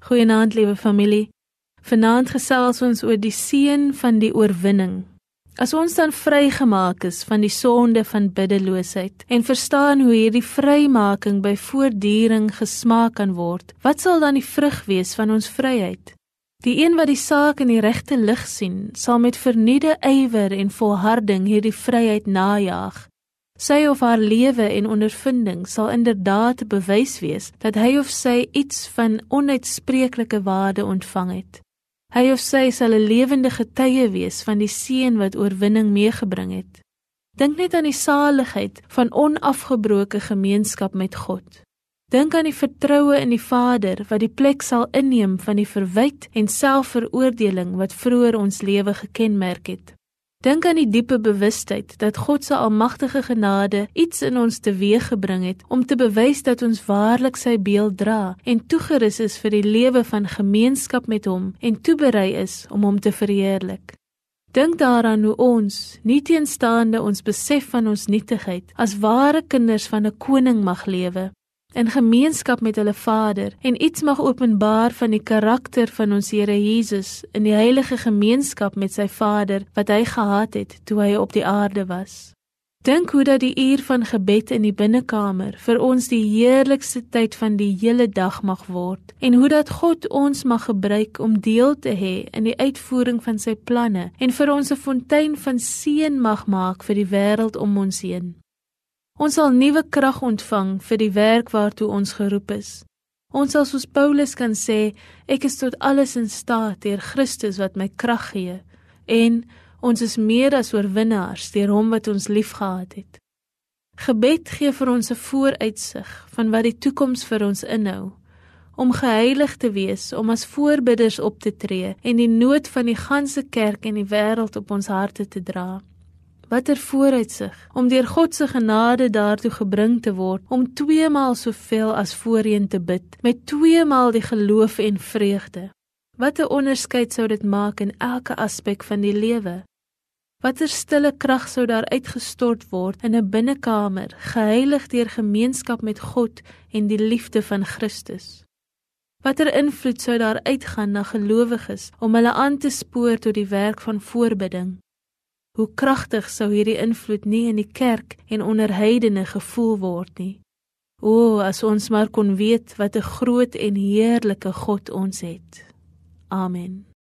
Goeienaand, liewe familie. Vanaand gesels ons oor die seën van die oorwinning. As ons dan vrygemaak is van die sonde van biddeloosheid en verstaan hoe hierdie vrymaking by voortduring gesmaak kan word, wat sal dan die vrug wees van ons vryheid? Die een wat die saak in die regte lig sien, sal met vernuide ywer en volharding hierdie vryheid najag Sy of haar lewe en ondervinding sal inderdaad bewys wees dat hy of sy iets van onuitspreeklike waarde ontvang het. Hy of sy sal 'n lewende getuie wees van die seën wat oorwinning meegebring het. Dink net aan die saligheid van onafgebroke gemeenskap met God. Dink aan die vertroue in die Vader wat die plek sal inneem van die verwyd en selfveroordeling wat vroeër ons lewe gekenmerk het. Dink aan die diepe bewustheid dat God se almagtige genade iets in ons teweeggebring het om te bewys dat ons waarlik sy beeld dra en toegerus is vir die lewe van gemeenskap met hom en toeberei is om hom te verheerlik. Dink daaraan hoe ons, nie teenstaande ons besef van ons nietigheid, as ware kinders van 'n koning mag lewe in gemeenskap met hulle Vader en iets mag openbaar van die karakter van ons Here Jesus in die heilige gemeenskap met sy Vader wat hy gehad het toe hy op die aarde was. Dink hoe dat die uur van gebed in die binnekamer vir ons die heerlikste tyd van die hele dag mag word en hoe dat God ons mag gebruik om deel te hê in die uitvoering van sy planne en vir ons 'n fontein van seën mag maak vir die wêreld om ons heen. Ons sal nuwe krag ontvang vir die werk waartoe ons geroep is. Ons sal soos Paulus kan sê, ek is tot alles in staat deur Christus wat my krag gee en ons is meer as oorwinnaars deur hom wat ons liefgehad het. Gebed gee vir ons 'n vooruitsig van wat die toekoms vir ons inhou om geheilig te wees, om as voorbidders op te tree en die nood van die ganse kerk en die wêreld op ons harte te dra watter vooruitsig om deur God se genade daartoe gebring te word om twee maal soveel as voorheen te bid met twee maal die geloof en vreugde. Watter onderskeid sou dit maak in elke aspek van die lewe? Watter stille krag sou daar uitgestort word in 'n binnekamer, geheilig deur gemeenskap met God en die liefde van Christus? Watter invloed sou daar uitgaan na gelowiges om hulle aan te spoor tot die werk van voorbidding? Hoe kragtig sou hierdie invloed nie in die kerk en onder heidene gevoel word nie. O, as ons maar kon weet wat 'n groot en heerlike God ons het. Amen.